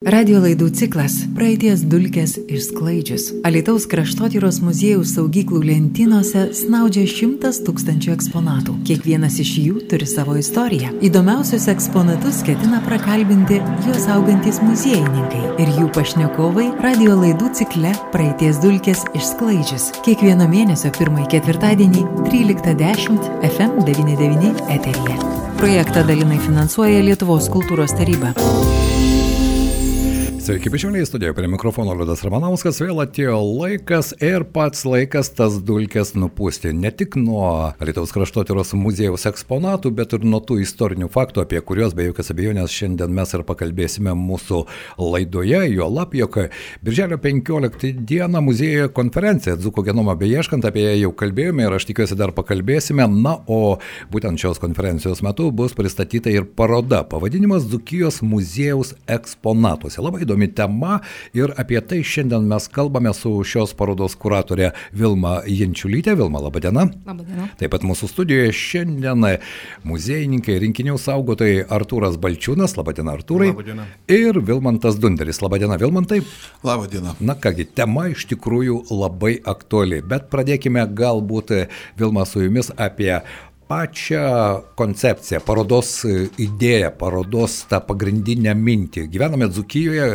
Radio laidų ciklas Praeities dulkės išsklaidžius. Alitaus kraštotyros muziejaus saugyklų lentynose snaudžia šimtas tūkstančių eksponatų. Kiekvienas iš jų turi savo istoriją. Įdomiausius eksponatus ketina prakalbinti juos augantis muziejininkai ir jų pašnekovai radio laidų cikle Praeities dulkės išsklaidžius. Kiekvieno mėnesio pirmąjį ketvirtadienį 13.10 FM99 eteryje. Projektą dalinai finansuoja Lietuvos kultūros taryba. Sveiki, bičiuliai, studijoje prie mikrofono Liudas Ramanauskas, vėl atėjo laikas ir pats laikas tas dulkes nupūsti ne tik nuo Lietuvos kraštotyros muziejaus eksponatų, bet ir nuo tų istorinių faktų, apie kuriuos be jokios abejonės šiandien mes ir pakalbėsime mūsų laidoje, jo lab, jog Birželio 15 dieną muziejuje konferencija Dzuko genomą beieškant, apie ją jau kalbėjome ir aš tikiuosi dar pakalbėsime, na, o būtent šios konferencijos metu bus pristatyta ir paroda, pavadinimas Dzukijos muziejaus eksponatuose. Labai įdomi tema ir apie tai šiandien mes kalbame su šios parodos kuratorė Vilma Jančiulytė. Vilma, laba diena. Labadiena. Taip pat mūsų studijoje šiandien muziejininkai, rinkinių saugotojai Artūras Balčiūnas, laba diena Artūrai. Labadiena. Ir Vilmantas Dunderis, laba diena Vilmantai. Labadiena. Na kągi, tema iš tikrųjų labai aktuali, bet pradėkime galbūt Vilma su jumis apie pačią koncepciją, parodos idėją, parodos tą pagrindinę mintį. Gyvename Dzukijoje,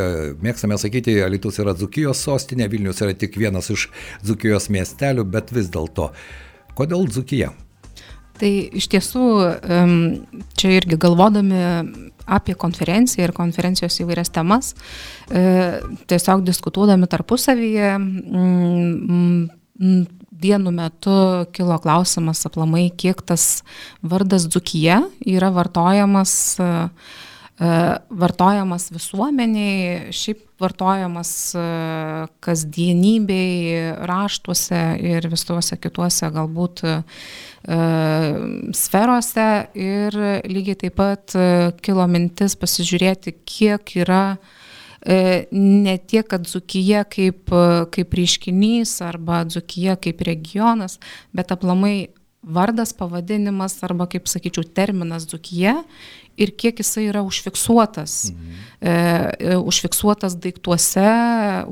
mėgstame sakyti, Alitus yra Dzukijos sostinė, Vilnius yra tik vienas iš Dzukijos miestelių, bet vis dėlto, kodėl Dzukija? Tai iš tiesų čia irgi galvodami apie konferenciją ir konferencijos įvairias temas, e, tiesiog diskutuodami tarpusavyje, vienu metu kilo klausimas aplamai, kiek tas vardas Dzukija yra vartojamas, e, e, vartojamas visuomeniai, šiaip vartojamas e, kasdienybei, raštuose ir visuose kituose galbūt sferose. Ir lygiai taip pat kilo mintis pasižiūrėti, kiek yra uh, ne tiek, kad Dzukija kaip, kaip reiškinys arba Dzukija kaip regionas, bet aplamai vardas, pavadinimas arba, kaip sakyčiau, terminas Dzukija ir kiek jisai yra užfiksuotas. Mhm. E, e užfiksuotas daiktuose,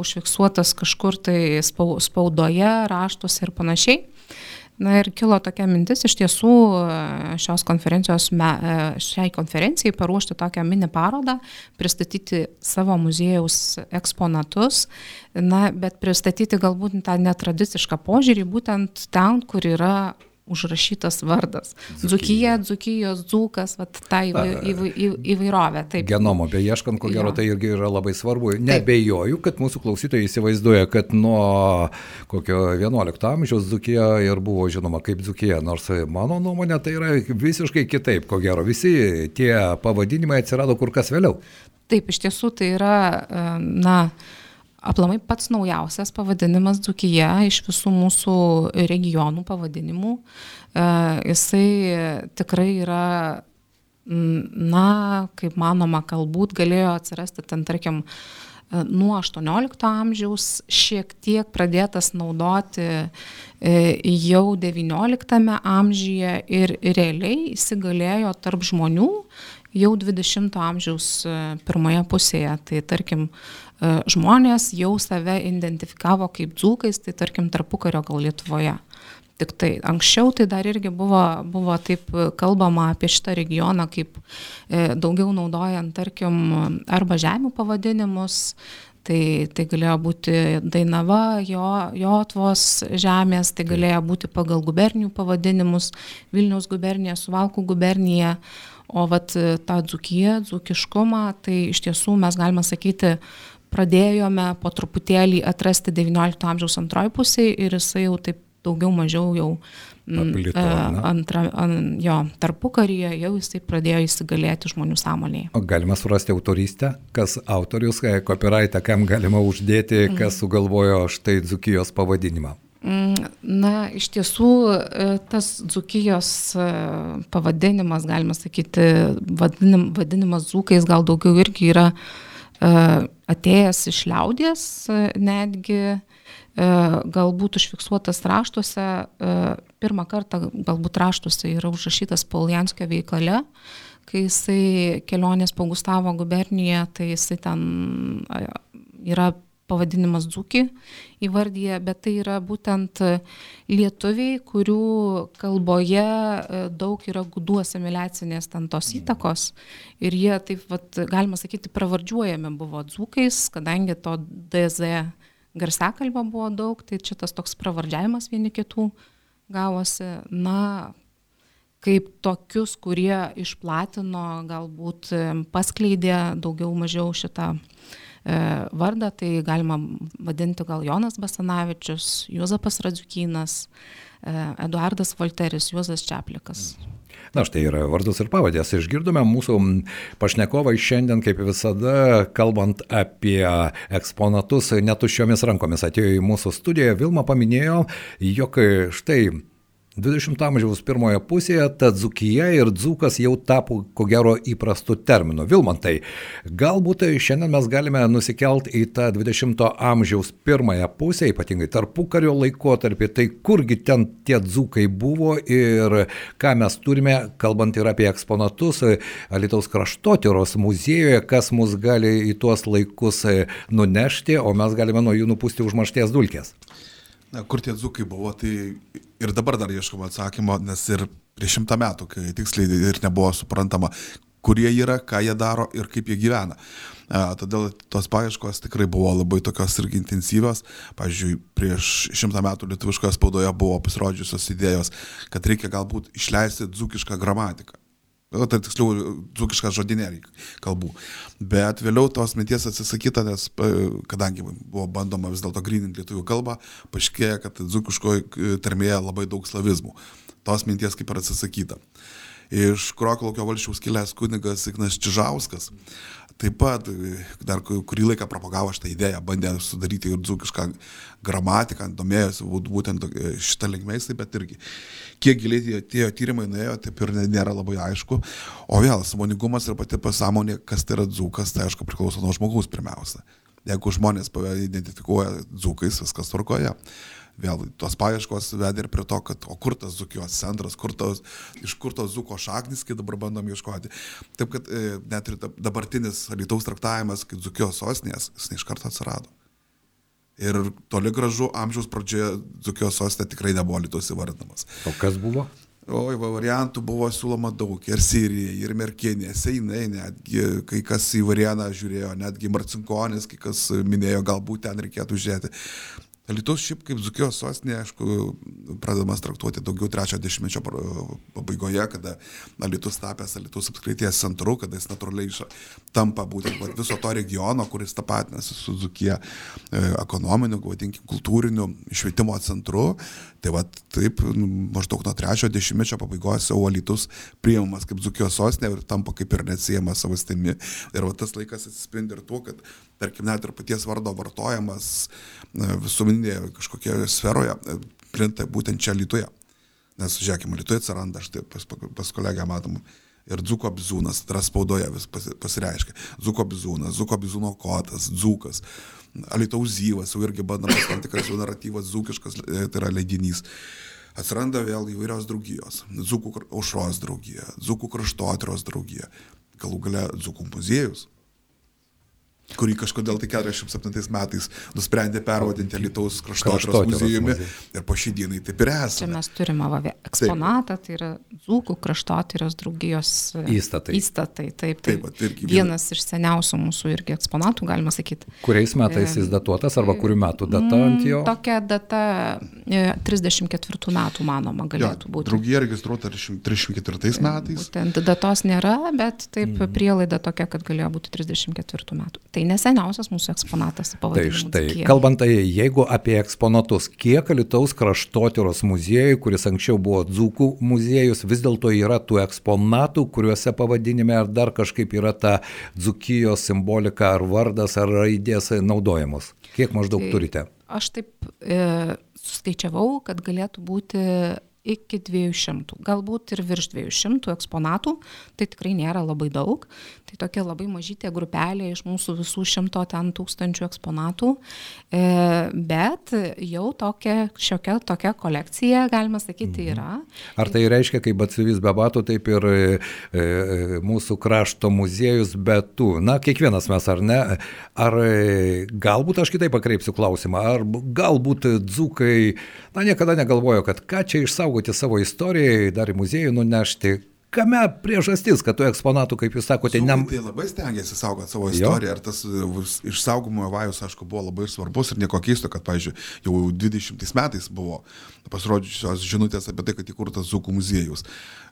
užfiksuotas kažkur tai spaudoje, raštuose ir panašiai. Na ir kilo tokia mintis iš tiesų e, šios konferencijos, e, šiai konferencijai paruošti tokią mini parodą, pristatyti savo muziejaus eksponatus, na, bet pristatyti galbūt tą netradicišką požiūrį būtent ten, kur yra užrašytas vardas. Dzukija, Dzukijos, Dzukas, vat, ta įvai, įvai, įvairovė. Taip. Genomo beieškant, ko gero, tai irgi yra labai svarbu. Nebejoju, kad mūsų klausytojai įsivaizduoja, kad nuo kokio 11 amžiaus Dzukija ir buvo žinoma kaip Dzukija, nors mano nuomonė tai yra visiškai kitaip, ko gero. Visi tie pavadinimai atsirado kur kas vėliau. Taip, iš tiesų tai yra, na, aplamai pats naujausias pavadinimas Dzukija iš visų mūsų regionų pavadinimų. E, jisai tikrai yra, na, kaip manoma, galbūt galėjo atsirasti ten, tarkim, e, nuo 18 amžiaus, šiek tiek pradėtas naudoti e, jau 19 amžiuje ir realiai įsigalėjo tarp žmonių jau 20 amžiaus pirmoje pusėje. Tai tarkim, žmonės jau save identifikavo kaip dzūkais, tai tarkim tarpukario gal Lietuvoje. Tik tai anksčiau tai dar irgi buvo, buvo taip kalbama apie šitą regioną, kaip e, daugiau naudojant, tarkim, arba žemių pavadinimus, tai, tai galėjo būti Dainava, jo, Jotvos žemės, tai galėjo būti pagal gubernijų pavadinimus, Vilniaus gubernija, Suvalkų gubernija, o vat tą dzukiją, dzukiškumą, tai iš tiesų mes galime sakyti, pradėjome po truputėlį atrasti XIX amžiaus antroji pusė ir jisai jau taip daugiau mažiau jau mm, Paplito, e, antra, an, jo, tarpukaryje jau jisai pradėjo įsigalėti žmonių sąmonėje. O galima surasti autorystę, kas autorius, copyrightą, kam galima uždėti, mhm. kas sugalvojo štai Dzukijos pavadinimą. Mm, na, iš tiesų, e, tas Dzukijos e, pavadinimas, galima sakyti, vadinim, vadinimas Dzukais gal daugiau irgi yra uh, E, atėjęs iš liaudies, e, netgi e, galbūt užfiksuotas raštuose, pirmą kartą galbūt raštuose yra užrašytas Poljanskio veikale, kai jisai kelionės po Gustavo guberniją, tai jisai ten yra pavadinimas dzūki įvardyje, bet tai yra būtent lietuviai, kurių kalboje e, daug yra gudų asimiliacinės ten tos įtakos ir jie taip, vat, galima sakyti, pravardžiuojami buvo dzūkais, kadangi to DZ garsiakalbio buvo daug, tai čia tas toks pravardžiavimas vieni kitų gavosi. Na, kaip tokius, kurie išplatino, galbūt paskleidė daugiau mažiau šitą e, vardą, tai galima vadinti gal Jonas Basanavičius, Juozapas Radziukynas, e, Eduardas Volteris, Juozas Čiaplikas. Na štai yra vardus ir pavadės. Išgirdome mūsų pašnekovai šiandien, kaip visada, kalbant apie eksponatus, netuščiomis rankomis atėjo į mūsų studiją. Vilma paminėjo, jog štai 20 amžiaus pirmoje pusėje ta dzukyje ir dzukas jau tapo ko gero įprastu terminu. Vilmantai, galbūt šiandien mes galime nusikelt į tą 20 amžiaus pirmąją pusę, ypatingai tarpukario laikotarpį, tai kurgi ten tie dzukai buvo ir ką mes turime, kalbant ir apie eksponatus, Alitaus kraštotyros muziejuje, kas mus gali į tuos laikus nunešti, o mes galime nuo jų nupūsti užmaršties dulkės. Na, kur tie dzukai buvo, tai ir dabar dar ieškoma atsakymo, nes ir prieš šimtą metų, kai tiksliai ir nebuvo suprantama, kur jie yra, ką jie daro ir kaip jie gyvena. A, todėl tos paieškos tikrai buvo labai tokios irgi intensyvios. Pavyzdžiui, prieš šimtą metų lietuviškoje spaudoje buvo pasirodžiusios idėjos, kad reikia galbūt išleisti dzukišką gramatiką tai tiksliau, dzukišką žodinėlį kalbų. Bet vėliau tos minties atsisakyta, nes kadangi buvo bandoma vis dėlto grininti lietuvių kalbą, paaiškėjo, kad dzukiškoje e, tarmėje labai daug slavizmų. Tos minties kaip ir atsisakyta. Iš Krokolaukio valščiaus kilęs kunigas Ignas Čižauskas taip pat dar kurį laiką propagavo šitą idėją, bandė sudaryti ir dzukišką gramatiką, domėjosi būtent šitą linkmę, bet irgi kiek giliai tie tyrimai nuėjo, taip ir nėra labai aišku. O vėl, samoningumas ir pati pasąmonė, kas tai yra dzukas, tai aišku priklauso nuo žmogaus pirmiausia. Jeigu žmonės identifikuoja dzukais, viskas tvarkoja vėl tos paieškos vedė ir prie to, kad o kur tas Zukijos centras, kur tos, iš kur tos Zuko šaknis, kai dabar bandom ieškoti. Taip kad e, net ir dabartinis Lietuvos traktavimas kaip Zukijos sostinės, jis iš karto atsirado. Ir toli gražu amžiaus pradžioje Zukijos sostinė tikrai nebuvo Lietuvos įvardinamas. O kas buvo? Oi, va, variantų buvo siūloma daug. Ir Sirija, ir Merkinė, Seinai, netgi kai kas į Varianą žiūrėjo, netgi Marcinkonis, kai kas minėjo, galbūt ten reikėtų žiūrėti. Lietuvos šiaip kaip Zukijos sostinė, aišku, pradedamas traktuoti daugiau trečio dešimtmečio pabaigoje, kada Lietuvos tapęs Lietuvos apskrities centru, kada jis natūraliai tampa būtent va, viso to regiono, kuris tapatinasi su Zukija e, ekonominiu, vadinkim, kultūriniu švietimo centru. Tai va taip nu, maždaug nuo trečio dešimtmečio pabaigos jau Lietuvos priimamas kaip Zukijos sostinė ir tampa kaip ir neatsiejamas savastimi. Ir va tas laikas atsispindi ir tuo, kad tarkim, net ir paties vardo vartojimas visuomeninėje kažkokioje sferoje plinta būtent čia Lietuvoje. Nes, žiūrėkime, Lietuvoje atsiranda, štai pas, pas kolegą matom, ir Dzuko bizūnas, tai yra spaudoje vis pas, pasireiškia. Dzuko bizūnas, Dzuko bizūno kotas, Dzukas, Alitaus zyvas, jau irgi bandamas tam tikras jų naratyvas, Dzukiškas, e, tai yra leidinys. Atsiranda vėl įvairios draugijos. Dzukų aušros draugija, Dzukų kraštotyros draugija, galų gale Dzukų muziejus kurį kažkodėl tai 47 metais nusprendė pervadinti Lietuvos kraštotyros muziejumi ir po šį dieną taip ir esame. Čia mes turime va, eksponatą, taip. tai yra Dzūkų kraštotyros draugijos e, įstatai. Įstatai, taip, taip. taip irgi vienas iš seniausių mūsų irgi eksponatų, galima sakyti. Kuriais metais jis datuotas arba kurių metų data ant jo? Mm, tokia data 34 e, metų, manoma, galėtų jo, būti. Draugija registruota 34 metais. Būtent datos nėra, bet taip mm. prielaida tokia, kad galėjo būti 34 metų. Tai neseniausias mūsų eksponatas. Tai štai, kalbant, tai jeigu apie eksponatus, kiek Lietuvos kraštotyros muziejų, kuris anksčiau buvo Dzūkų muziejus, vis dėlto yra tų eksponatų, kuriuose pavadinime ar dar kažkaip yra ta Dzūkijos simbolika ar vardas ar raidės naudojamos. Kiek maždaug tai, turite? Aš taip e, suskaičiavau, kad galėtų būti iki 200, galbūt ir virš 200 eksponatų, tai tikrai nėra labai daug. Tai tokia labai mažytė grupelė iš mūsų visų šimto ten tūkstančių eksponatų, e, bet jau tokia šiokia tokia kolekcija, galima sakyti, mhm. yra. Ar tai reiškia, kaip atsivys be batų, taip ir e, e, mūsų krašto muziejus be tų? Na, kiekvienas mes ar ne? Ar galbūt aš kitaip pakreipsiu klausimą, ar galbūt dzukai, na, niekada negalvojo, kad ką čia išsaugoti savo istorijai, dar į muziejų nunešti, kame priežastis, kad tų eksponatų, kaip jūs sakote, ne... Tai labai stengiasi saugoti savo istoriją jo. ir tas e, išsaugomo vajus, aišku, buvo labai svarbus ir nieko keisto, kad, pavyzdžiui, jau 20 metais buvo pasirodžiusios žinutės apie tai, kad įkurtas Zukų muziejus.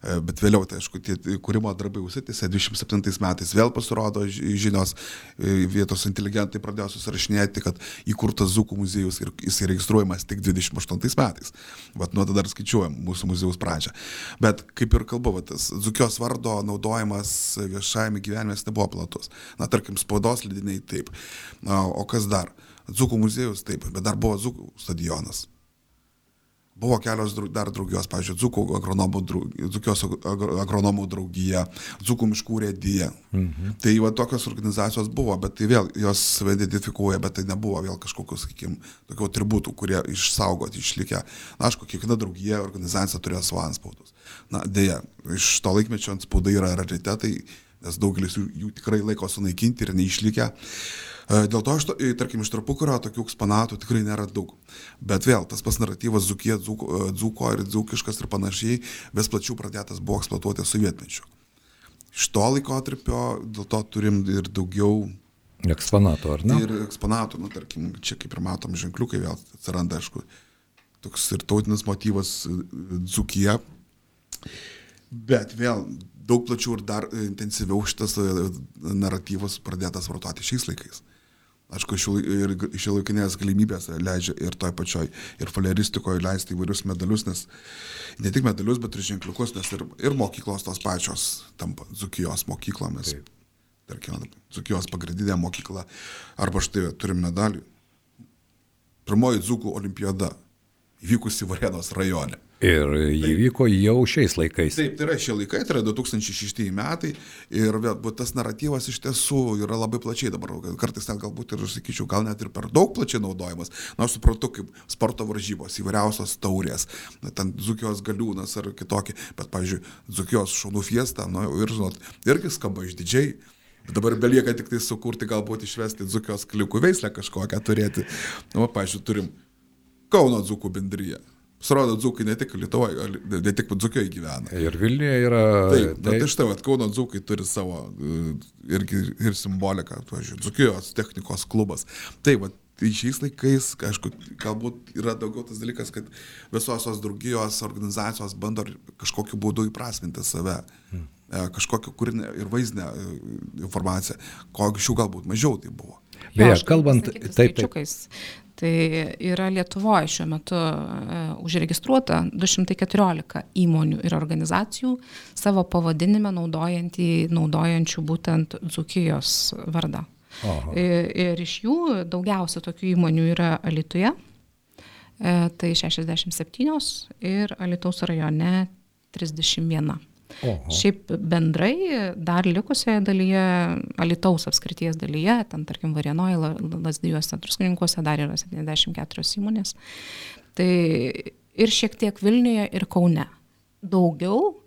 E, bet vėliau, tai aišku, tie kūrimo darbai užsitęsė, 27 metais vėl pasirodo žinios, e, vietos inteligentai pradėjo susirašinėti, kad įkurtas Zukų muziejus ir jis registruojamas tik 28 metais. Vat nuo tada dar skaičiuojam mūsų muziejaus pradžią. Bet kaip ir kalbu, va, tas Zukios vardo naudojimas viešajame gyvenime nebuvo platus. Na, tarkim, spaudos lydiniai taip. Na, o kas dar? Dzukų muziejus taip, bet dar buvo Dzukų stadionas. Buvo kelios dar draugijos, pavyzdžiui, Dzukų agronomų, Dzukios agronomų draugija, Dzukų miškų rėdyje. Mhm. Tai va tokios organizacijos buvo, bet tai vėl jos save identifikuoja, bet tai nebuvo vėl kažkokių, sakykime, tokių atributų, kurie išsaugoti, išlikę. Na, aišku, kiekviena draugija, organizacija turėjo savo anspaudus. Na, dėja, iš to laikmečio anspaudai yra raritetai, nes daugelis jų, jų tikrai laiko sunaikinti ir neišlikę. E, dėl to, aš, tarkim, iš tarpukario tokių eksponatų tikrai nėra daug. Bet vėl, tas pas naratyvas Zukie, Dzuko, e, Dzuko ir Dzukiškas ir panašiai vis plačiau pradėtas buvo eksploatuoti sovietmečiu. Iš to laikotarpio dėl to turim ir daugiau eksponatų, ar ne? Ir eksponatų, nu, tarkim, čia kaip ir matom ženkliukai vėl atsiranda, aišku, toks ir tautinis motyvas e, Dzukija. Bet vėl daug plačiau ir dar intensyviau šitas naratyvas pradėtas vartoti šiais laikais. Aišku, ir šiolaikinės galimybės leidžia ir toj pačioj, ir faleristikoje leisti įvairius medalius, nes ne tik medalius, bet ir ženkliukus, nes ir, ir mokyklos tos pačios tampa Zukijos mokyklomis. Taip. Tarkim, Zukijos pagrindinė mokykla. Arba štai turim medalį. Pirmoji Zukų olimpiada įvykusi Varenos rajone. Ir jį vyko jau šiais laikais. Taip, tai yra šie laikai, tai yra 2006 metai ir vėl, tas naratyvas iš tiesų yra labai plačiai dabar, kartais net galbūt ir, sakyčiau, gal net ir per daug plačiai naudojamas. Na, aš suprantu, kaip sporto varžybos, įvairiausios taurės, ten Zukijos galiūnas ar kitokie, bet, pavyzdžiui, Zukijos šaunų fiesta, na, ir, žinot, irgi skamba išdidžiai. Bet dabar belieka tik tai sukurti, galbūt išvesti Zukijos klikų veislę kažkokią turėti. Na, pavyzdžiui, turim Kauno Dzukų bendryje. Pasirodo, dzūkai ne tik Lietuvoje, ne tik dzūkiai gyvena. Ir Vilniuje yra. Taip, taip. tai štai, vat, Kauno dzūkai turi savo e, irgi ir simboliką, pavyzdžiui, dzūkijos technikos klubas. Taip, vat, tai šiais laikais, aišku, galbūt yra daugiau tas dalykas, kad visos tos draugijos organizacijos bando kažkokiu būdu įprasminti save. Hmm. Kažkokią kūrinę ir vaizdinę e, informaciją, ko anksčiau galbūt mažiau tai buvo. Beje, kalbant taip, taip. Tai yra Lietuvoje šiuo metu uh, užregistruota 214 įmonių ir organizacijų savo pavadinime naudojančių būtent Dzukijos vardą. Aha. Ir, iš jų daugiausia tokių įmonių yra Alituje, e, tai 67 ir Alitaus rajone 31. Oho. Šiaip bendrai dar likusioje dalyje, Alitaus apskrities dalyje, ten tarkim Varienoje, Lasdijuose, Truskininkuose dar yra 74 įmonės. Tai ir šiek tiek Vilniuje ir Kaune. Daugiau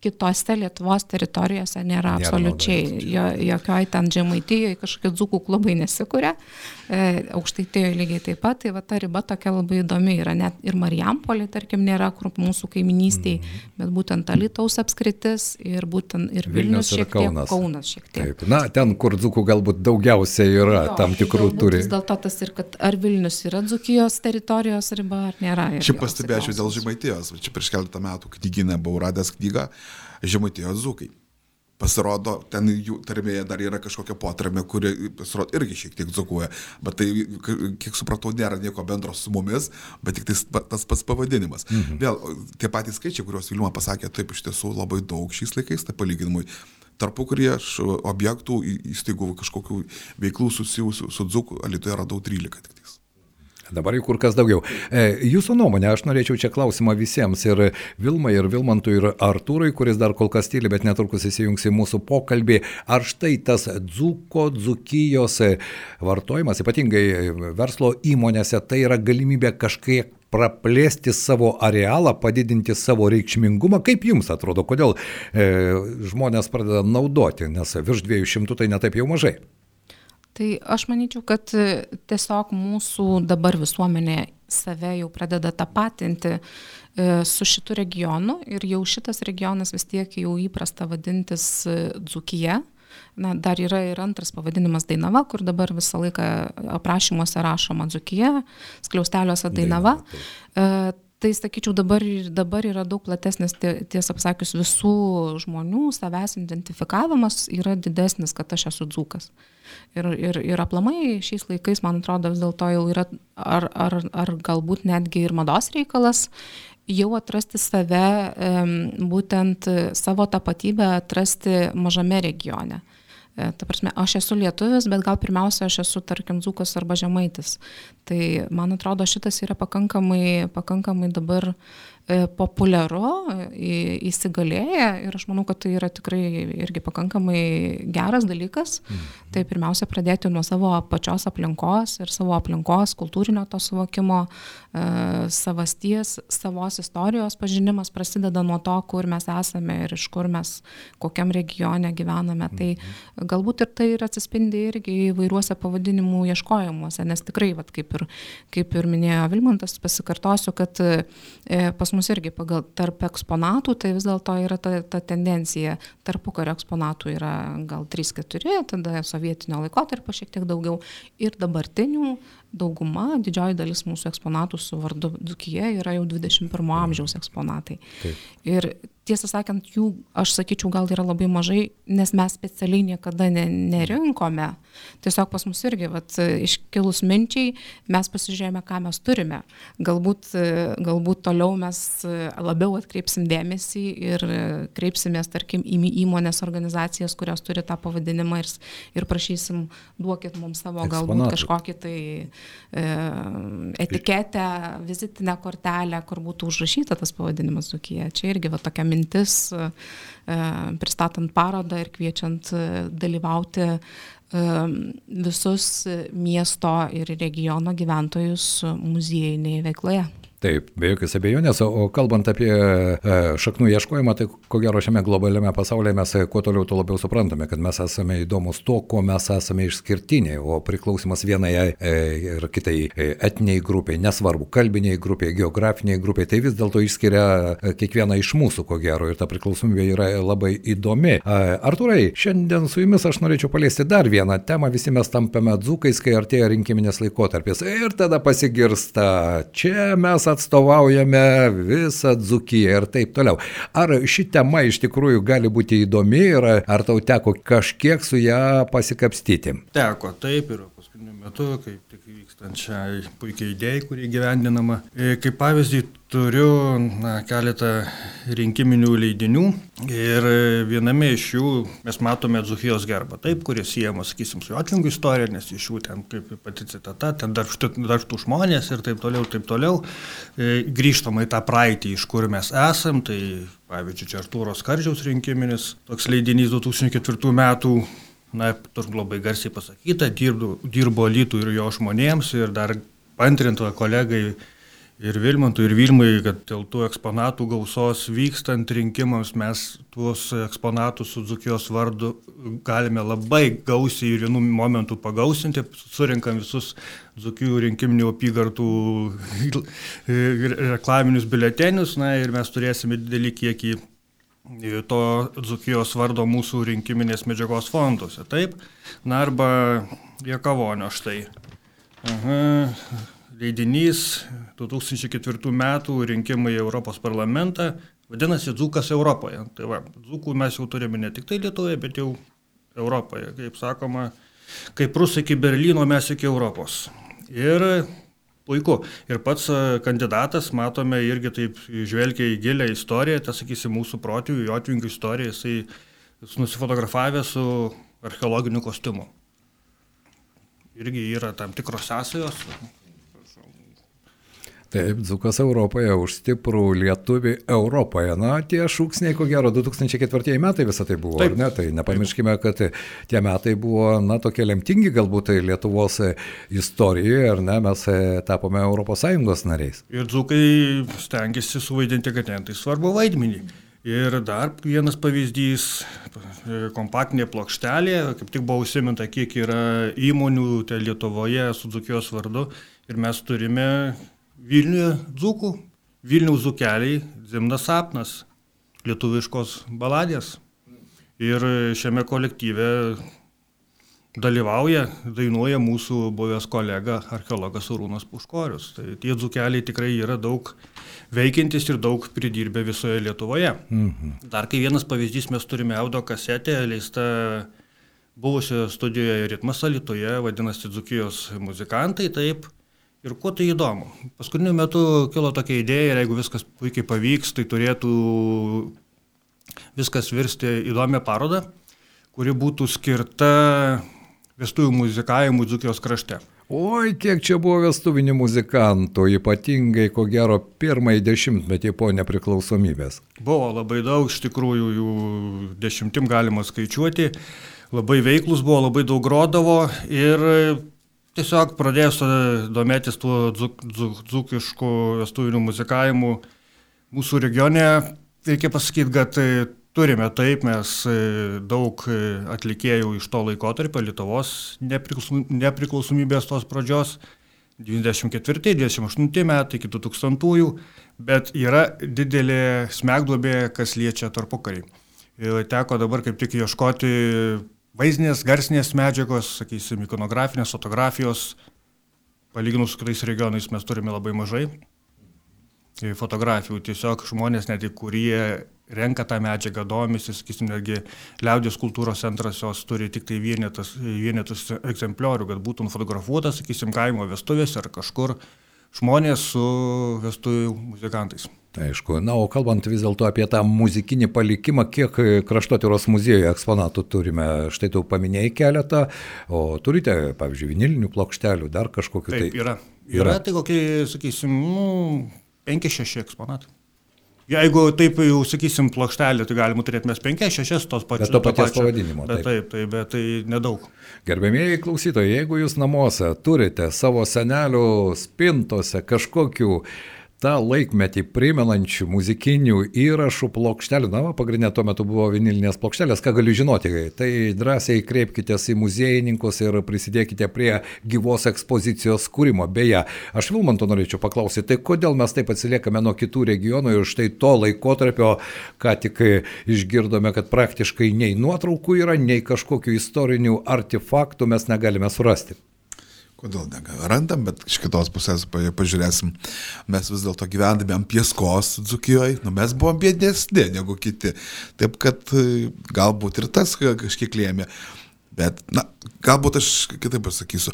kitose Lietuvos teritorijose nėra absoliučiai. Jo, jokioj ten žemaitijoje kažkokie dzukų klubai nesikūrė, e, aukštaitijoje lygiai taip pat, tai va ta riba tokia labai įdomi yra. Net ir Marijampolė, tarkim, nėra, kur mūsų kaiminystėje, mm -hmm. bet būtent Alitaus apskritis ir būtent ir Vilnius, Vilnius šiek Kaunas. tiek. Kaunas šiek tiek. Taip. Na, ten, kur dzukų galbūt daugiausiai yra, jo, tam tikrų turi. Vis dėlto tas ir, kad ar Vilnius yra dzukijos teritorijos riba, ar nėra. Šiaip pastebėčiau dėl žemaitijos, čia prieš keletą metų knyginę buvau radęs knygą Žemaitijos zukai. Pasirodo, ten jų tarmėje dar yra kažkokia potarmė, kuri pasirodo irgi šiek tiek dzukuoja, bet tai, kiek supratau, nėra nieko bendro su mumis, bet tik tais, tas pats pavadinimas. Mhm. Vėl, tie patys skaičiai, kuriuos Vilma pasakė, taip iš tiesų labai daug šiais laikais, tai palyginimui tarpu kurie aš objektų įstaigų kažkokių veiklų susijusių su dzuku, Alitoje radau 13 tik tais. Dabar jų kur kas daugiau. E, jūsų nuomonė, aš norėčiau čia klausimą visiems ir Vilmai, ir Vilmantui, ir Artūrai, kuris dar kol kas tyli, bet netrukus įsijungs į mūsų pokalbį. Ar štai tas dzuko, dzukijos vartojimas, ypatingai verslo įmonėse, tai yra galimybė kažkiek praplėsti savo arealą, padidinti savo reikšmingumą. Kaip jums atrodo, kodėl e, žmonės pradeda naudoti, nes virš 200 tai netaip jau mažai? Tai aš manyčiau, kad e, tiesiog mūsų dabar visuomenė save jau pradeda tapatinti e, su šitu regionu ir jau šitas regionas vis tiek jau įprasta vadintis e, Dzukija. Na, dar yra ir antras pavadinimas Dainava, kur dabar visą laiką aprašymuose rašoma Dzukija, skliausteliuose Dainava. Dainava tai sakyčiau dabar, dabar yra daug platesnis, tiesą pasakius, visų žmonių savęs identifikavimas yra didesnis, kad aš esu dzūkas. Ir, ir, ir aplamai šiais laikais, man atrodo, vis dėlto jau yra, ar, ar, ar galbūt netgi ir mados reikalas, jau atrasti save, būtent savo tapatybę atrasti mažame regione. E, ta prasme, aš esu lietuvis, bet gal pirmiausia, aš esu, tarkim, dzūkas arba žemaitis. Tai man atrodo, šitas yra pakankamai, pakankamai dabar E, populiaru, įsigalėję ir aš manau, kad tai yra tikrai irgi pakankamai geras dalykas. Mm. Tai pirmiausia pradėti nuo savo pačios aplinkos ir savo aplinkos, kultūrinio to suvokimo, e, savasties, savos istorijos pažinimas prasideda nuo to, kur mes esame ir iš kur mes, kokiam regione gyvename. Tai mm. galbūt ir tai ir atsispindi irgi įvairiuose pavadinimų ieškojimuose, nes tikrai, vat, kaip, ir, kaip ir minėjo Vilmantas, pasikartosiu, kad e, pas mus mus irgi pagal tarp eksponatų, tai vis dėlto yra ta, ta tendencija. Tarpu kario eksponatų yra gal 3-4, tada sovietinio laikotarpio šiek tiek daugiau ir dabartinių dauguma, didžioji dalis mūsų eksponatų su vardu Dukija yra jau 21 amžiaus eksponatai. Taip. Ir tiesą sakant, jų, aš sakyčiau, gal yra labai mažai, nes mes specialiai niekada ne, nerinkome. Tiesiog pas mus irgi, vat, iškilus minčiai, mes pasižiūrėjome, ką mes turime. Galbūt, galbūt toliau mes labiau atkreipsim dėmesį ir kreipsimės, tarkim, į įmonės organizacijas, kurios turi tą pavadinimą ir, ir prašysim, duokit mums savo galbūt kažkokį tai e, etiketę, vizitinę kortelę, kur būtų užrašyta tas pavadinimas Dukija. Čia irgi va tokia mintis, e, pristatant parodą ir kviečiant e, dalyvauti e, visus miesto ir regiono gyventojus muziejinėje veikloje. Taip, be jokios abejonės, o kalbant apie e, šaknų ieškojimą, tai ko gero šiame globaliame pasaulyje mes e, kuo toliau, tuo labiau suprantame, kad mes esame įdomus to, ko mes esame išskirtiniai, o priklausimas vienai e, ir kitai etiniai grupiai, nesvarbu, kalbiniai grupiai, geografiniai grupiai, tai vis dėlto išskiria kiekvieną iš mūsų, ko gero, ir ta priklausomybė yra labai įdomi. Arturai, šiandien su jumis aš norėčiau paliesti dar vieną temą, visi mes tampame dzūkais, kai artėja rinkiminės laikotarpis. Ir tada pasigirsta, čia mes atstovaujame visą Dzukiją ir taip toliau. Ar ši tema iš tikrųjų gali būti įdomi ir ar tau teko kažkiek su ją pasikapstyti? Teko, taip ir paskutiniu metu, kaip tik vykstančiai puikiai idėjai, kurį gyvendinama. E, kaip pavyzdį turiu na, keletą rinkiminių leidinių ir viename iš jų mes matome Zuhijos gerbą, taip, kuris siejamas, sakysim, su Jotlingų istorija, nes iš jų ten, kaip pati citata, ten dažtų žmonės ir taip toliau, taip toliau. E, grįžtama į tą praeitį, iš kur mes esam, tai pavyzdžiui, čia Artūro Skardžiaus rinkiminis toks leidinys 2004 metų na, turbūt labai garsiai pasakyta, dirbo, dirbo Lytų ir jo žmonėms ir dar pantrinto kolegai ir Vilmantui, ir Vilmai, kad dėl tų eksponatų gausos vykstant rinkimams mes tuos eksponatus su Dzukijos vardu galime labai gausiai ir vienu momentu pagausinti, surinkam visus Dzukijų rinkiminių apygardų reklaminius biletenius, na ir mes turėsime didelį kiekį to Dzukijos vardo mūsų rinkiminės medžiagos fonduose. Taip, na arba Jekavonio štai. Aha leidinys 2004 metų rinkimai į Europos parlamentą, vadinasi Dzūkas Europoje. Tai va, Dzūkų mes jau turime ne tik tai Lietuvoje, bet jau Europoje. Kaip sakoma, kaip Rusai iki Berlyno, mes iki Europos. Ir puiku. Ir pats e, kandidatas, matome, irgi taip žvelgia į gilę istoriją, tai sakysim, mūsų protėjų, jotvingių istoriją, jisai jis nusifotografavė su archeologiniu kostiumu. Irgi yra tam tikros sąsajos, Taip, Dzukas Europoje už stiprų lietuvį Europoje. Na, tie šūksniai, ko gero, 2004 metai visą tai buvo, Taip. ar ne? Tai nepamirškime, kad tie metai buvo, na, tokie lemtingi galbūt tai Lietuvos istorijoje, ar ne? Mes tapome ES nariais. Ir Dzukai stengiasi suvaidinti, kad ten tai svarbu vaidmenį. Ir dar vienas pavyzdys - kompaktinė plokštelė, kaip tik buvo užsiminta, kiek yra įmonių tai Lietuvoje su Dzukijos vardu. Ir mes turime Vilniuje dzūkų, Vilniaus dzūkeliai, Zimnas sapnas, lietuviškos baladės. Ir šiame kolektyve dalyvauja, dainuoja mūsų buvęs kolega archeologas Arūnas Puškorius. Tai tie dzukeliai tikrai yra daug veikiantis ir daug pridirbę visoje Lietuvoje. Mhm. Dar kai vienas pavyzdys, mes turime audio kasetę, leista buvusioje studijoje Ritmas Alitoje, vadinasi Dzukijos muzikantai, taip. Ir kuo tai įdomu? Paskutiniu metu kilo tokia idėja ir jeigu viskas puikiai pavyks, tai turėtų viskas virsti įdomią parodą, kuri būtų skirta vestuvių muzikavimui Dzukijos krašte. Oi, kiek čia buvo vestuvinių muzikantų, ypatingai ko gero pirmąjį dešimtmetį po nepriklausomybės. Buvo labai daug, iš tikrųjų jų dešimtim galima skaičiuoti, labai veiklus buvo, labai daug grodavo ir Tiesiog pradėjus domėtis tuo dzuk, dzuk, dzukišku vestuviniu muzikavimu mūsų regione, reikia pasakyti, kad e, turime taip, mes e, daug e, atlikėjų iš to laikotarpio, Lietuvos nepriklausomybės tos pradžios, 94-28 metai iki 2000-ųjų, bet yra didelė smegduobė, kas liečia tarpukarį. Teko dabar kaip tik ieškoti vaizdinės, garsinės medžiagos, sakysim, ikonografinės, fotografijos, palyginus su kitais regionais mes turime labai mažai fotografijų. Tiesiog žmonės, net kurie renka tą medžiagą, domisi, sakysim, netgi liaudės kultūros centras jos turi tik tai vienetus, vienetus egzempliorių, kad būtų nufotografuotas, sakysim, kaimo vestuvės ar kažkur žmonės su vestuvių muzikantais. Aišku, na, o kalbant vis dėlto apie tą muzikinį palikimą, kiek kraštotyros muziejuje eksponatų turime, štai tu paminėjai keletą, o turite, pavyzdžiui, vinilinių plokštelių, dar kažkokiu Taip, tai. Yra, yra, yra tai kokie, sakysim, nu, 5-6 eksponatai. Jeigu taip jau sakysim plokštelė, tai galima turėti mes 5-6 tos pačios. Bet to paties pavadinimo. Bet taip, taip, taip, bet tai nedaug. Gerbėmėjai klausytojai, jeigu jūs namuose turite savo senelių spintose kažkokių tą laikmetį primenančių muzikinių įrašų plokštelių, na, pagrindinė tuo metu buvo vinilinės plokštelės, ką galiu žinoti, tai drąsiai kreipkitės į muziejininkus ir prisidėkite prie gyvos ekspozicijos kūrimo. Beje, aš Vilmanto norėčiau paklausyti, tai kodėl mes taip atsiliekame nuo kitų regionų ir štai to laikotarpio, ką tik išgirdome, kad praktiškai nei nuotraukų yra, nei kažkokių istorinių artefaktų mes negalime surasti. Kodėl negarandam, bet iš kitos pusės pažiūrėsim, mes vis dėlto gyvendami ant pieskos Dzukijoje, nu, mes buvom biednesni negu kiti. Taip kad e, galbūt ir tas kažkiek lėmė. Bet, na, galbūt aš kitaip pasakysiu.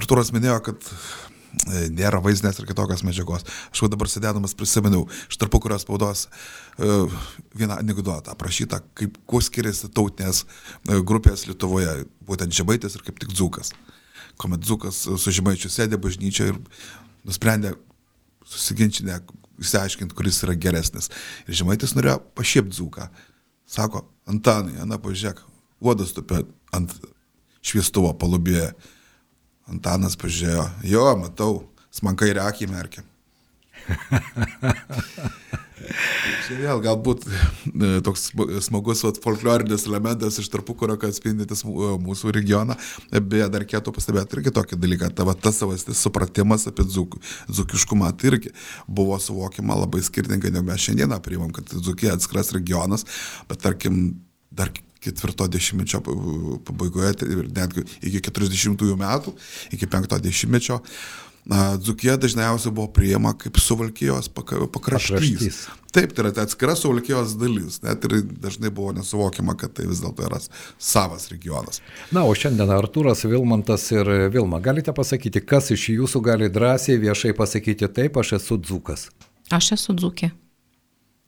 Arturas minėjo, kad e, nėra vaizdinės ir kitokios medžiagos. Aš jau dabar sėdėdamas prisiminiau iš tarpu kurios spaudos uh, vieną anegdotą aprašytą, kaip kuo skiriasi tautinės grupės Lietuvoje, būtent žemaitis ir kaip tik dzukas. Uh, kuomet Dzukas su Žemaičiu sėdė bažnyčioje ir nusprendė susiginčinę, išsiaiškinti, kuris yra geresnis. Ir Žemaitis norėjo pašiepti Dzuką. Sako, Antanai, Ana, pažiūrėk, uodas tupė ant šviestuvo palubėje. Antanas pažiūrėjo, jo, matau, smankai reakį merkia. Čia vėl galbūt e, toks smagus vat, folklorinis elementas iš tarpukurio, kad atspindintis e, mūsų regioną. Beje, dar reikėtų pastebėti irgi tokį dalyką, ta, va, tas savastis supratimas apie dzuk, dzukiškumą tai irgi buvo suvokiama labai skirtingai, negu mes šiandieną priimam, kad dzukija atskiras regionas, bet tarkim, dar ketvirto dešimtmečio pabaigoje tai ir netgi iki 40 metų, iki penkto dešimtmečio Dzukija dažniausiai buvo priima kaip suvalkijos pakraštys. Taip, tai yra tai atskira suvalkijos dalis. Net ir dažnai buvo nesuvokiama, kad tai vis dėlto yra savas regionas. Na, o šiandien Artūras Vilmantas ir Vilma, galite pasakyti, kas iš jūsų gali drąsiai viešai pasakyti taip, aš esu dzukas? Aš esu dzukė.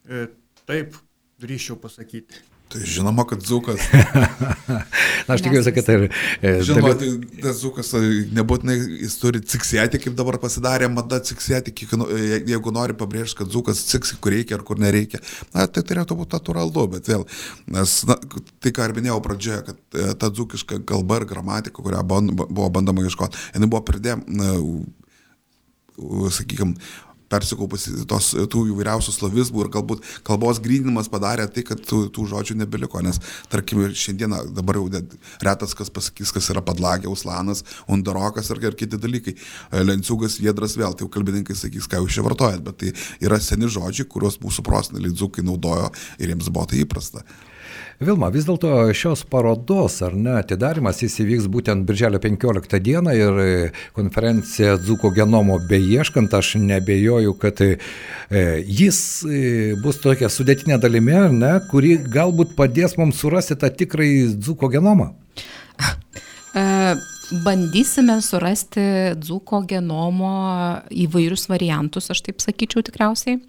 E, taip, drįščiau pasakyti. Tai žinoma, kad Zukas. Na, aš tikiuosi, kad ir... E, žinoma, daly... tai tas Zukas e, nebūtinai jis turi ciksėti, kaip dabar pasidarė mada ciksėti, e, jeigu nori pabrėžti, kad Zukas ciksi, kur reikia ar kur nereikia. Na, tai turėtų būti natūralu, bet vėl, nes na, tai ką ir minėjau pradžioje, kad e, ta dzukiška kalba ir gramatika, kurią buvo bandoma ieškoti, jinai buvo pridėm, sakykime, persikaupusi tos, tų įvairiausių slavizmų ir galbūt kalbos grįnimas padarė tai, kad tų, tų žodžių nebeliko, nes tarkim ir šiandieną dabar jau retas kas pasakys, kas yra padlagė, uslanas, undarokas ir, ir kiti dalykai. Lenciugas, viedras vėl, tai jau kalbininkai sakys, ką jūs čia vartojat, bet tai yra seni žodžiai, kuriuos mūsų proseneliai dzukai naudojo ir jiems buvo tai įprasta. Vilma, vis dėlto šios parodos, ar ne, atidarimas jis įvyks būtent birželio 15 dieną ir konferencija Dzuko genomo beieškant, aš nebejoju, kad e, jis e, bus tokia sudėtinė dalimi, ar ne, kuri galbūt padės mums surasti tą tikrąjį Dzuko genomą. E, bandysime surasti dzūko genomo įvairius variantus, aš taip sakyčiau tikriausiai.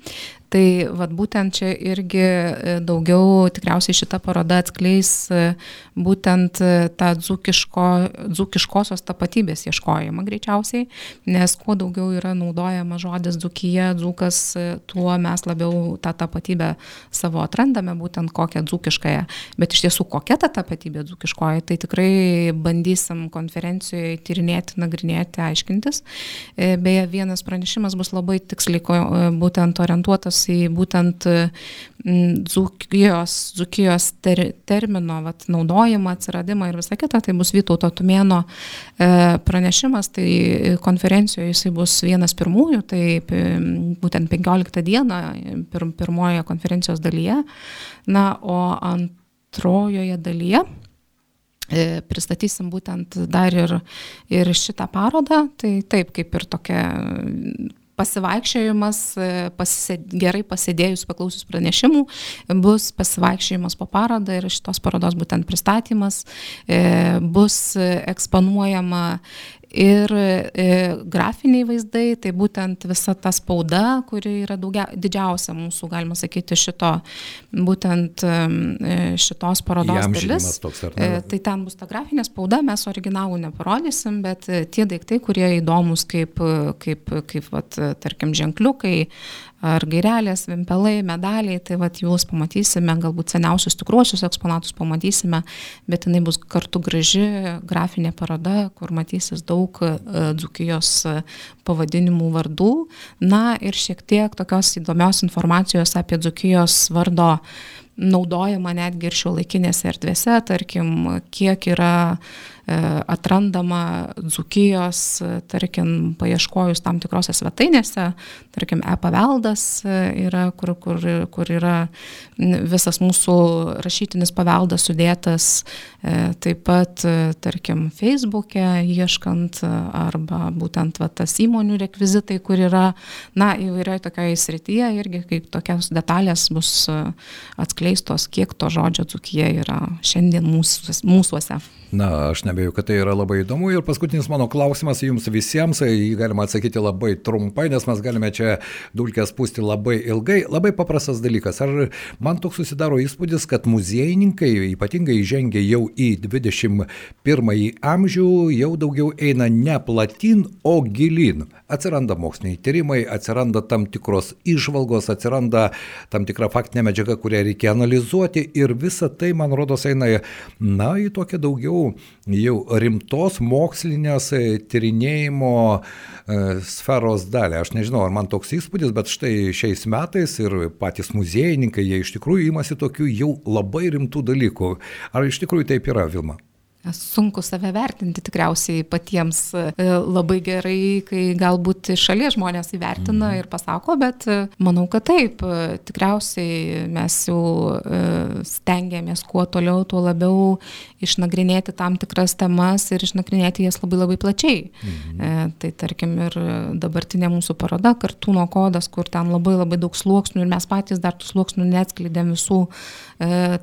Tai vad būtent čia irgi e, daugiau tikriausiai šita paroda atskleis e, būtent e, tą dzūkiško, dzūkiškosios tapatybės ieškojimą greičiausiai, nes kuo daugiau yra naudojama žodis dzūkyje, dzūkas, tuo mes labiau tą tapatybę savo atrandame, būtent kokią dzūkiškąją. Bet iš tiesų, kokia ta tapatybė dzūkiškoji, tai tikrai bandysim konferencijoje tyrinėti, nagrinėti, aiškintis. Beje, vienas pranešimas bus labai tiksliai būtent orientuotas į būtent dzukijos, dzukijos ter, termino vat, naudojimą, atsiradimą ir visą kitą. Tai bus Vytauto Tumėno e, pranešimas, tai konferencijoje jisai bus vienas pirmųjų, tai būtent 15 dieną pir, pirmojoje konferencijos dalyje. Na, o antrojoje dalyje e, pristatysim būtent dar ir, ir šitą parodą, tai taip kaip ir tokia pasivaikščiojimas, e, pasisėd, gerai pasėdėjus, paklausius pranešimų, bus pasivaikščiojimas po parodą ir šitos parodos būtent pristatymas, e, bus eksponuojama ir e, grafiniai vaizdai, tai būtent visa ta spauda, kuri yra daugia, didžiausia mūsų, galima sakyti, šito, būtent e, šitos parodos dalis. Toks, e, tai ten bus ta grafinė spauda, mes originalų neparodysim, bet tie daiktai, kurie įdomus kaip, kaip, kaip vat, tarkim, ženkliukai, ar gairelės, vimpelai, medaliai, tai vat jūs pamatysime, galbūt seniausius tikruosius eksponatus pamatysime, bet jinai bus kartu graži grafinė paroda, kur matysis daug e, dzukijos e, pavadinimų vardų, na ir šiek tiek tokios įdomios informacijos apie dzukijos vardo naudojama netgi ir šio laikinėse erdvėse, tarkim, kiek yra E, atrandama dzukijos, e, tarkim, paieškojus tam tikrose svetainėse, tarkim, e-paveldas e, yra, kur, kur, kur yra visas mūsų rašytinis paveldas sudėtas, taip pat, tarkim, Facebook'e ieškant arba būtent va, tas įmonių rekvizitai, kur yra, na, įvairioje tokioje srityje irgi kaip tokios detalės bus atskleistos, kiek to žodžio dzukija yra šiandien mūsų, mūsųse. Na, aš ne abejo, kad tai yra labai įdomu. Ir paskutinis mano klausimas jums visiems, jį galima atsakyti labai trumpai, nes mes galime čia dulkės pūsti labai ilgai. Labai paprastas dalykas. Ar man toks susidaro įspūdis, kad muziejininkai ypatingai žengia jau į 21 amžių, jau daugiau eina ne platin, o gilin. Atsiranda moksliniai tyrimai, atsiranda tam tikros išvalgos, atsiranda tam tikra faktinė medžiaga, kurią reikia analizuoti ir visa tai, man rodos, eina, na, į tokią daugiau jau rimtos mokslinės e, tyrinėjimo e, sferos dalį. Aš nežinau, ar man toks įspūdis, bet štai šiais metais ir patys muziejininkai, jie iš tikrųjų imasi tokių jau labai rimtų dalykų. Ar iš tikrųjų taip yra, Vilma? Sunku save vertinti tikriausiai patiems e, labai gerai, kai galbūt iš šalies žmonės įvertina mhm. ir pasako, bet e, manau, kad taip. E, tikriausiai mes jau stengiamės kuo toliau, tuo labiau išnagrinėti tam tikras temas ir išnagrinėti jas labai labai plačiai. Mhm. Tai tarkim ir dabartinė mūsų paroda, kartūno kodas, kur ten labai labai daug sluoksnių ir mes patys dar tų sluoksnių neatskleidėm visų,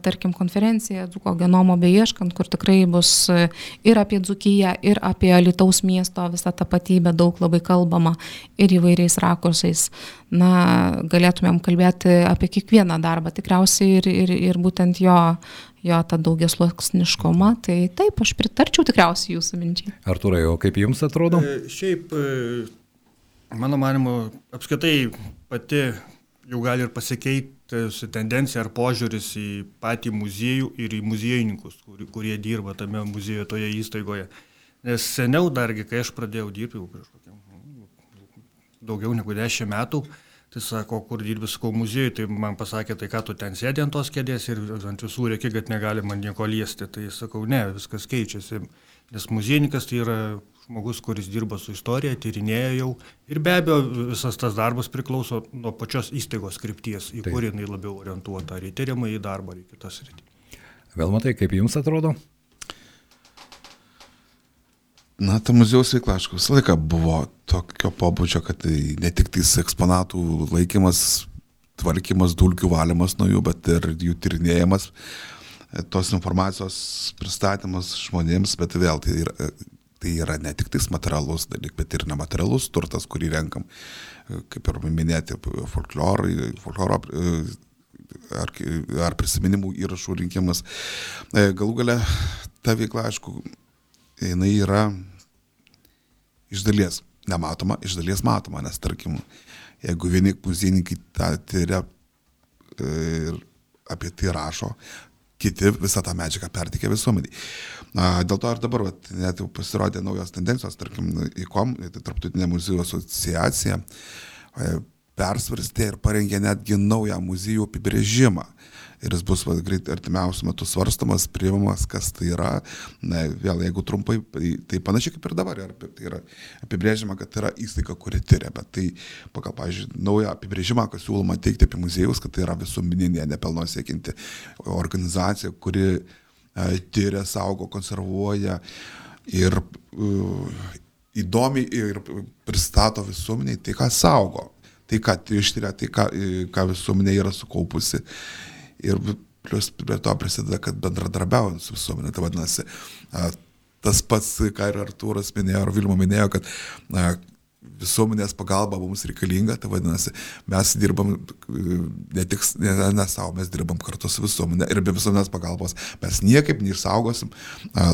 tarkim, konferencija, Dzuko genomo beieškant, kur tikrai bus ir apie Dzukiją, ir apie Lietuvos miesto visą tapatybę, daug labai kalbama ir įvairiais rakursais. Na, galėtumėm kalbėti apie kiekvieną darbą, tikriausiai ir, ir, ir būtent jo, jo tą daugiasluoksniškumą. Tai taip, aš pritarčiau tikriausiai jūsų minčiai. Arturai, o kaip jums atrodo? E, šiaip, e, mano manimu, apskritai pati jau gali ir pasikeiti tendencija ar požiūris į patį muziejų ir į muziejininkus, kur, kurie dirba tame muziejuje, toje įstaigoje. Nes seniau dargi, kai aš pradėjau dirbti, jau prieš kokiam daugiau negu dešimt metų, tai sako, kur dirbi, sakau, muziejui, tai man pasakė, tai ką tu ten sėdė ant tos kėdės ir ant visų reikia, kad negali man nieko liesti. Tai sakau, ne, viskas keičiasi. Nes muziejininkas tai yra žmogus, kuris dirba su istorija, tyrinėja jau. Ir be abejo, visas tas darbas priklauso nuo pačios įstaigos krypties, į kurį jinai labiau orientuota, ar į tyrimą, į darbą, ar į kitas rytį. Vėl matai, kaip jums atrodo? Na, ta muziejaus veikla, aišku, visą laiką buvo tokio pobūdžio, kad tai ne tik tais eksponatų laikymas, tvarkymas, dulkių valymas nuo jų, bet ir jų tyrinėjimas, tos informacijos pristatymas žmonėms, bet vėl tai yra tai yra ne tik tais materialus dalykas, bet ir nematerialus turtas, kurį renkam, kaip ir minėti, folklorai, folkloro ar, ar prisiminimų įrašų rinkimas. E, galų gale ta veikla, aišku, jinai yra iš dalies nematoma, iš dalies matoma, nes tarkim, jeigu vieni muziejininkai tą tyria e, ir apie tai rašo, kiti visą tą medžiagą pertikė visuomeniai. Dėl to ir dabar vat, net jau pasirodė naujos tendencijos, tarkim, ICOM, tai Tarptautinė muziejų asociacija, persvarstė ir parengė netgi naują muziejų apibrėžimą ir jis bus va, greit artimiausių metų svarstamas, priimamas, kas tai yra. Na, vėl, jeigu trumpai, tai, tai panašiai kaip ir dabar, tai yra apibrėžima, kad tai yra įstaiga, kuri tyria, bet tai pagal, pažiūrėjau, naują apibrėžimą, kas siūloma teikti apie muziejus, kad tai yra visuomeninė, nepelno siekinti organizacija, kuri tyria, saugo, konservuoja ir uh, įdomiai ir pristato visuomeniai tai, ką saugo tai, ką ištiria, tai, ką, ką visuomenė yra sukaupusi. Ir plus prie to prisideda, kad bendradarbiaujant su visuomenė, tai vadinasi, tas pats, ką ir Artūras minėjo, ar Vilmo minėjo, kad visuomenės pagalba mums reikalinga, tai vadinasi, mes dirbam ne tik ne, ne savo, mes dirbam kartu su visuomenė ir be visuomenės pagalbos mes niekaip neišsaugosim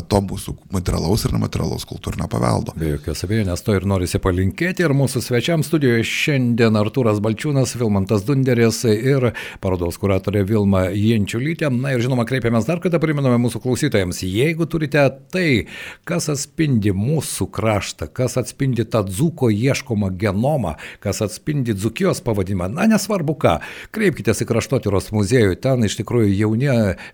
to mūsų materialaus ir nematerialaus kultūrinio paveldo. Be jokios abejonės to ir norisi palinkėti ir mūsų svečiams studijoje šiandien Artūras Balčiūnas, Vilmantas Dunderis ir parodos kuratorė Vilma Jenčiulytė. Na ir žinoma, kreipiamės dar kartą, priminame mūsų klausytojams, jeigu turite tai, kas atspindi mūsų kraštą, kas atspindi tą dzūko ieškomą genomą, kas atspindi Dzukijos pavadinimą, na nesvarbu ką, kreipkitės į kraštotyros muziejų, ten iš tikrųjų jauni,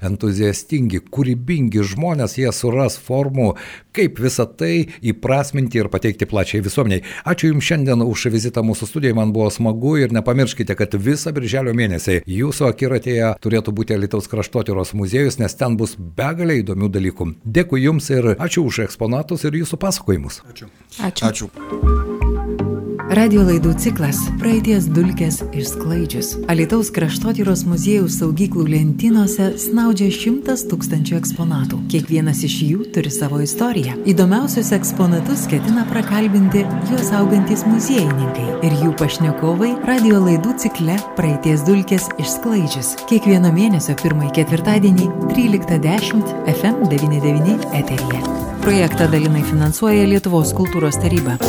entuziastingi, kūrybingi žmonės, jie suras formų, kaip visą tai įprasminti ir pateikti plačiai visuomeniai. Ačiū Jums šiandien už vizitą mūsų studijoje, man buvo smagu ir nepamirškite, kad visą birželio mėnesį jūsų akiratėje turėtų būti Lietuvos kraštotyros muziejus, nes ten bus begalė įdomių dalykų. Dėkui Jums ir ačiū už eksponatus ir Jūsų pasakojimus. Ačiū. Ačiū. ačiū. Radio laidų ciklas Praeities dulkės išsklaidžius. Alitaus kraštotyros muziejaus saugyklų lentynose snaudžia šimtas tūkstančių eksponatų. Kiekvienas iš jų turi savo istoriją. Įdomiausius eksponatus ketina prakalbinti juos augantis muziejininkai ir jų pašnekovai radio laidų cikle Praeities dulkės išsklaidžius. Kiekvieno mėnesio pirmąjį ketvirtadienį 13.10 FM99 eteryje. Projektą dalinai finansuoja Lietuvos kultūros taryba.